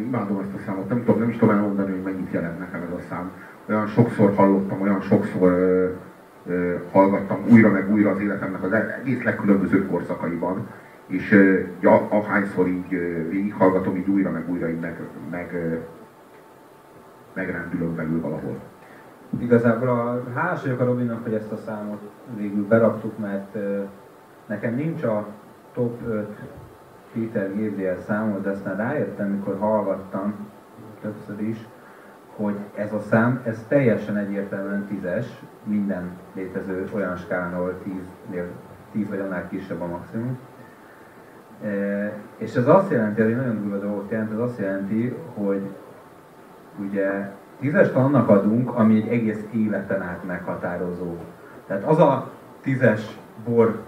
imádom ezt a számot, nem tudom, nem is tudom elmondani, hogy mennyit jelent nekem ez a szám. Olyan sokszor hallottam, olyan sokszor ö, ö, hallgattam újra meg újra az életemnek az egész legkülönbözőbb korszakaiban, és ö, ahányszor így ö, végighallgatom, így újra meg újra így meg, meg, megrendülök belül valahol. Igazából a, hálás vagyok a Robinnak, hogy ezt a számot végül beraktuk, mert ö, nekem nincs a top 5 Peter Gabriel számot, de aztán rájöttem, mikor hallgattam többször is, hogy ez a szám, ez teljesen egyértelműen tízes, minden létező olyan skálán, ahol tíz, tíz vagy annál kisebb a maximum. E, és ez azt jelenti, ez egy nagyon durva dolgot jelent, ez azt jelenti, hogy ugye tízest annak adunk, ami egy egész életen át meghatározó. Tehát az a tízes bor,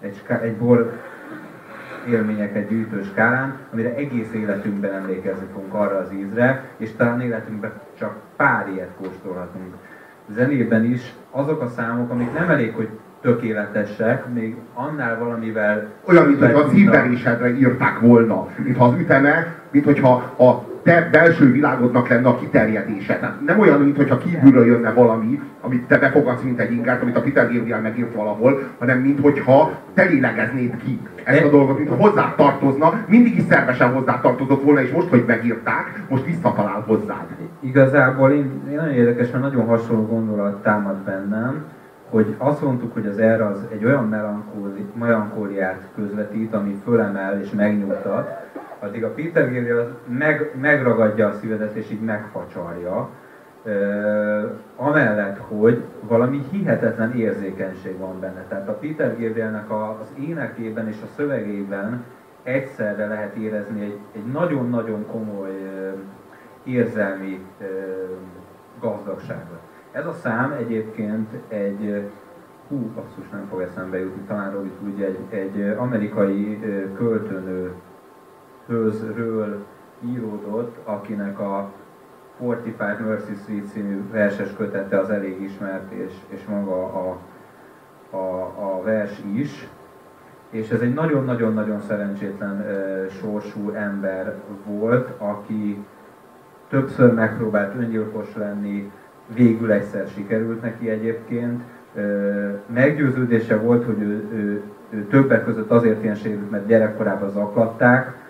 egy, egy bor élményeket gyűjtő skálán, amire egész életünkben emlékezni fogunk arra az ízre, és talán életünkben csak pár ilyet kóstolhatunk. Zenében is azok a számok, amik nem elég, hogy tökéletesek, még annál valamivel... Olyan, mint hogy a szívverésedre írták volna, mintha az üteme, mint hogyha a te belső világodnak lenne a kiterjedése. Tehát nem olyan, mintha kívülről jönne valami, amit te befogadsz, mint egy ingert, amit a Peter Gabriel megírt valahol, hanem mintha te lélegeznéd ki ezt a dolgot, mintha hozzá tartozna, mindig is szervesen hozzá tartozott volna, és most, hogy megírták, most visszatalál hozzád. Igazából én, én nagyon érdekes, mert nagyon hasonló gondolat támad bennem, hogy azt mondtuk, hogy az erre az egy olyan melankóli, melankóliát közvetít, ami fölemel és megnyugtat, addig a Peter Gabriel meg, megragadja a szívedet és így megfacsarja, Uh, amellett, hogy valami hihetetlen érzékenység van benne. Tehát a Peter Gabrielnek a, az énekében és a szövegében egyszerre lehet érezni egy, egy nagyon-nagyon komoly uh, érzelmi uh, gazdagságot. Ez a szám egyébként egy, hú, basszus, nem fog eszembe jutni, talán Robi tudja, egy, egy amerikai költőnő hőzről íródott, akinek a 45 Mercy Street című verses kötete az elég ismert, és, és maga a, a, a vers is. És ez egy nagyon-nagyon-nagyon szerencsétlen e, sorsú ember volt, aki többször megpróbált öngyilkos lenni, végül egyszer sikerült neki egyébként. E, meggyőződése volt, hogy ő, ő, ő többek között azért ilyen sérült, mert gyerekkorában zaklatták,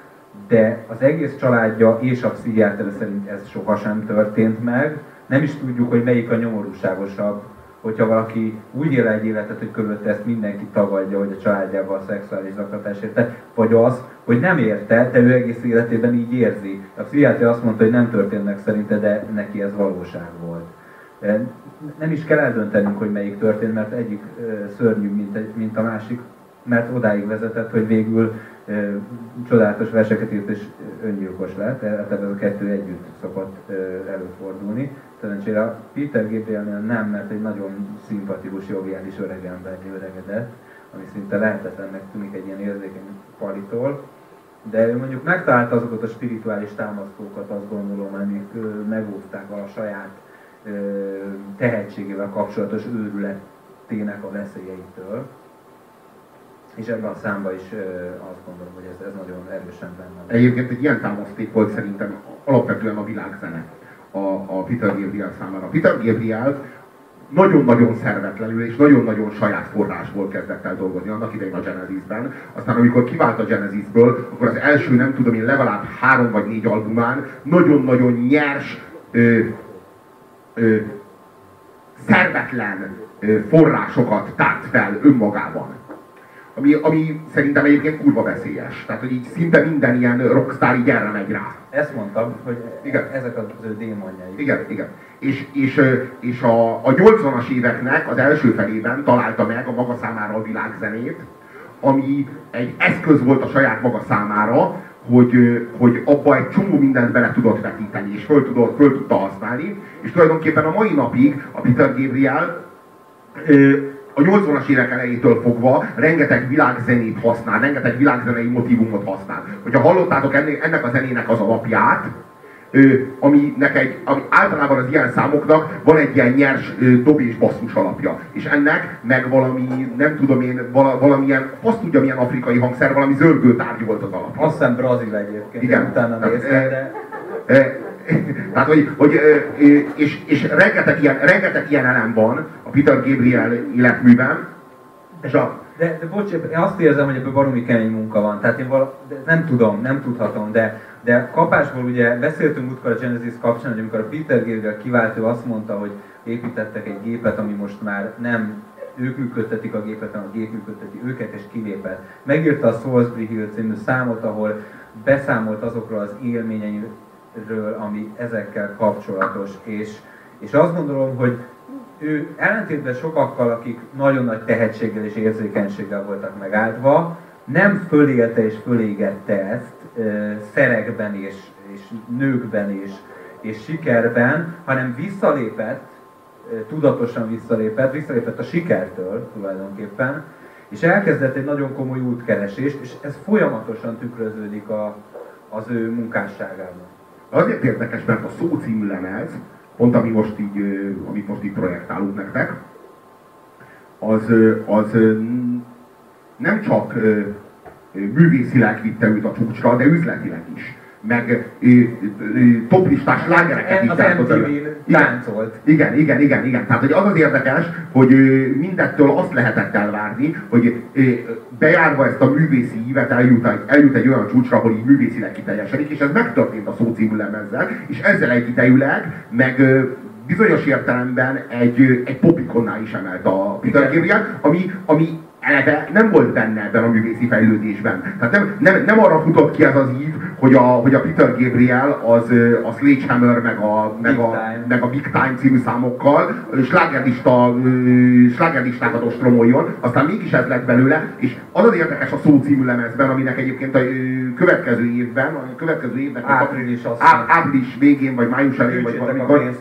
de az egész családja és a pszichiáter szerint ez sohasem történt meg. Nem is tudjuk, hogy melyik a nyomorúságosabb, hogyha valaki úgy él egy életet, hogy körülötte ezt mindenki tagadja, hogy a családjával a szexuális zaklatás érte, vagy az, hogy nem érte, de ő egész életében így érzi. A pszichiáter azt mondta, hogy nem történt meg szerinte, de neki ez valóság volt. Nem is kell eldöntenünk, hogy melyik történt, mert egyik szörnyű, mint, mint a másik, mert odáig vezetett, hogy végül csodálatos verseket írt és öngyilkos lett, tehát ez a kettő együtt szokott előfordulni. Szerencsére a Peter Gabrielnél nem, mert egy nagyon szimpatikus, joviális öregember öregedett, ami szinte lehetetlennek tűnik egy ilyen érzékeny palitól, de ő mondjuk megtalálta azokat a spirituális támasztókat, azt gondolom, amik megóvták a saját tehetségével kapcsolatos őrületének a veszélyeitől és ebben a számban is azt gondolom, hogy ez, ez nagyon erősen benne van. Egyébként egy ilyen támaszték volt szerintem alapvetően a világzene a, a Peter Gabriel számára. Peter Gabriel nagyon-nagyon szervetlenül és nagyon-nagyon saját forrásból kezdett el dolgozni annak idején a Genesisben. Aztán amikor kivált a Genesisből, akkor az első nem tudom én legalább három vagy négy albumán nagyon-nagyon nyers, ö, ö, szervetlen ö, forrásokat tárt fel önmagában ami, ami szerintem egyébként kurva veszélyes. Tehát, hogy így szinte minden ilyen rockstar így erre megy rá. Ezt mondtam, hogy igen. ezek az ő démonjai. Igen, igen. És, és, és a, a 80-as éveknek az első felében találta meg a maga számára a világzenét, ami egy eszköz volt a saját maga számára, hogy, hogy abba egy csomó mindent bele tudott vetíteni, és föl, tudott, föl tudta használni, és tulajdonképpen a mai napig a Peter Gabriel a 80-as évek elejétől fogva rengeteg világzenét használ, rengeteg világzenei motivumot használ. Hogyha hallottátok ennek, a zenének az alapját, aminek egy, ami általában az ilyen számoknak van egy ilyen nyers dob és basszus alapja. És ennek meg valami, nem tudom én, vala, valamilyen, azt tudja milyen afrikai hangszer, valami zörgő tárgy volt az alapja. Azt hiszem brazil egyébként. Igen. Utána néztem, de... Tehát, hogy, hogy és, és rengeteg, ilyen, rengeteg ilyen elem van a Peter Gabriel életműben, és a, de, de bocs, én azt érzem, hogy ebből baromi kemény munka van. Tehát én vala, de nem tudom, nem tudhatom, de, de kapásból ugye beszéltünk múltkor a Genesis kapcsán, hogy amikor a Peter Gabriel kiváltó azt mondta, hogy építettek egy gépet, ami most már nem ők működtetik a gépet, hanem a gép működteti őket, és kilépett. Megírta a Salisbury Hill című számot, ahol beszámolt azokról az élményeiről, ami ezekkel kapcsolatos, és, és azt gondolom, hogy ő ellentétben sokakkal, akik nagyon nagy tehetséggel és érzékenységgel voltak megáldva, nem fölélte és fölégette ezt e, szerekben és, és nőkben és, és sikerben, hanem visszalépett, e, tudatosan visszalépett, visszalépett a sikertől tulajdonképpen, és elkezdett egy nagyon komoly útkeresést, és ez folyamatosan tükröződik a, az ő munkásságában. Azért érdekes, mert a szó című lemez, pont ami most így, amit most így projektálunk nektek, az, az nem csak művészileg vitte őt a csúcsra, de üzletileg is meg toplistás lágereket is az táncolt. Igen, igen, igen, igen. Tehát hogy az az érdekes, hogy mindettől azt lehetett elvárni, hogy bejárva ezt a művészi ívet eljut, eljut egy olyan csúcsra, ahol így művészileg kiteljesedik, és ez megtörtént a szó című lemezzel, és ezzel egyidejűleg, meg bizonyos értelemben egy, egy popikonná is emelt a Peter Gabriel, ami, ami eleve nem volt benne ebben a művészi fejlődésben. Tehát nem, nem, nem arra futott ki ez az ív, hogy a, hogy a Peter Gabriel az a Sledgehammer meg a, meg a, meg a Big Time című számokkal slágerlista, slágerlistákat ostromoljon, aztán mégis ez lett belőle, és az az érdekes a szó című lemezben, aminek egyébként a következő évben, a következő évben, április, á, április végén, vagy május elején, vagy valamikor,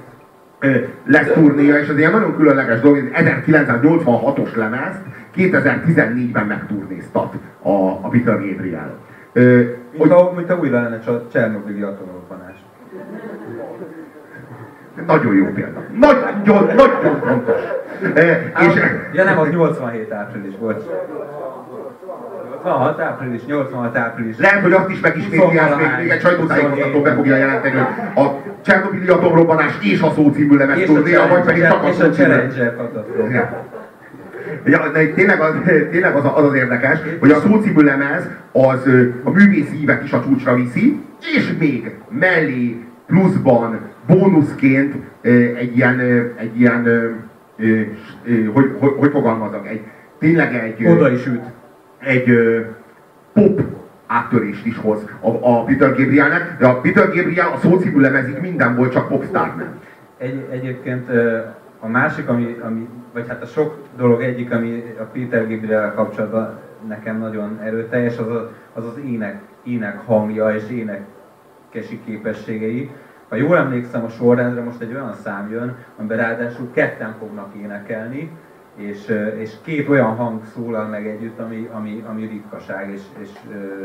lesz turnéja, és ez ilyen nagyon különleges dolog, 1986-os lemez, 2014-ben megturnéztat a, a Peter Gabriel. Mint, hogy, a, mint a új lenne a Csernobili atomrobbanás. Nagyon jó példa. Nagyon, nagyon fontos. E, és, ja nem, az 87 április volt. 86 április, 86 április. Lehet, hogy azt is megismétli, ezt még, még egy sajtótájékoztató be fogja jelenteni, hogy a Csernobili atomrobbanás és a szó című lemez turnéja, vagy pedig csak a szó című. Ja, de tényleg az, tényleg az, az az érdekes, hogy a szócímű lemez az a művészi ívet is a csúcsra viszi, és még mellé pluszban, bónuszként egy ilyen, egy ilyen hogy, hogy, hogy fogalmazok, egy, tényleg egy... Oda is üt. Egy pop áttörést is hoz a, a Peter Gabrielnek, de a Peter Gabriel a szócímű lemezig minden volt, csak popstar nem. Egy, egyébként a másik, ami, ami, vagy hát a sok dolog egyik, ami a Peter Gabriel kapcsolatban nekem nagyon erőteljes, az a, az, az ének, ének hangja és énekesi képességei. Ha jól emlékszem a sorrendre, most egy olyan szám jön, amiben ráadásul ketten fognak énekelni, és, és két olyan hang szólal meg együtt, ami, ami, ami ritkaság, és, és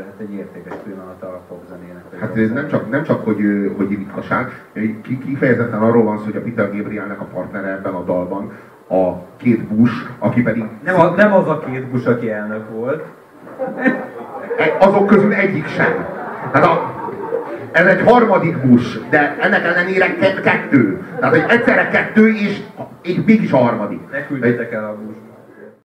hát egy értékes pillanat a popzenének. Hát ez nem csak, nem csak hogy, hogy ritkaság, kifejezetten arról van szó, hogy a Peter Gabrielnek a partnere ebben a dalban a két Bush, aki pedig... Nem, a, nem az a két Bush, aki elnök volt. E, azok közül egyik sem. Tehát a, ez egy harmadik Bush, de ennek ellenére kettő. Tehát, hogy egyszerre kettő, és, és mégis a harmadik. Ne küldjetek el a Bush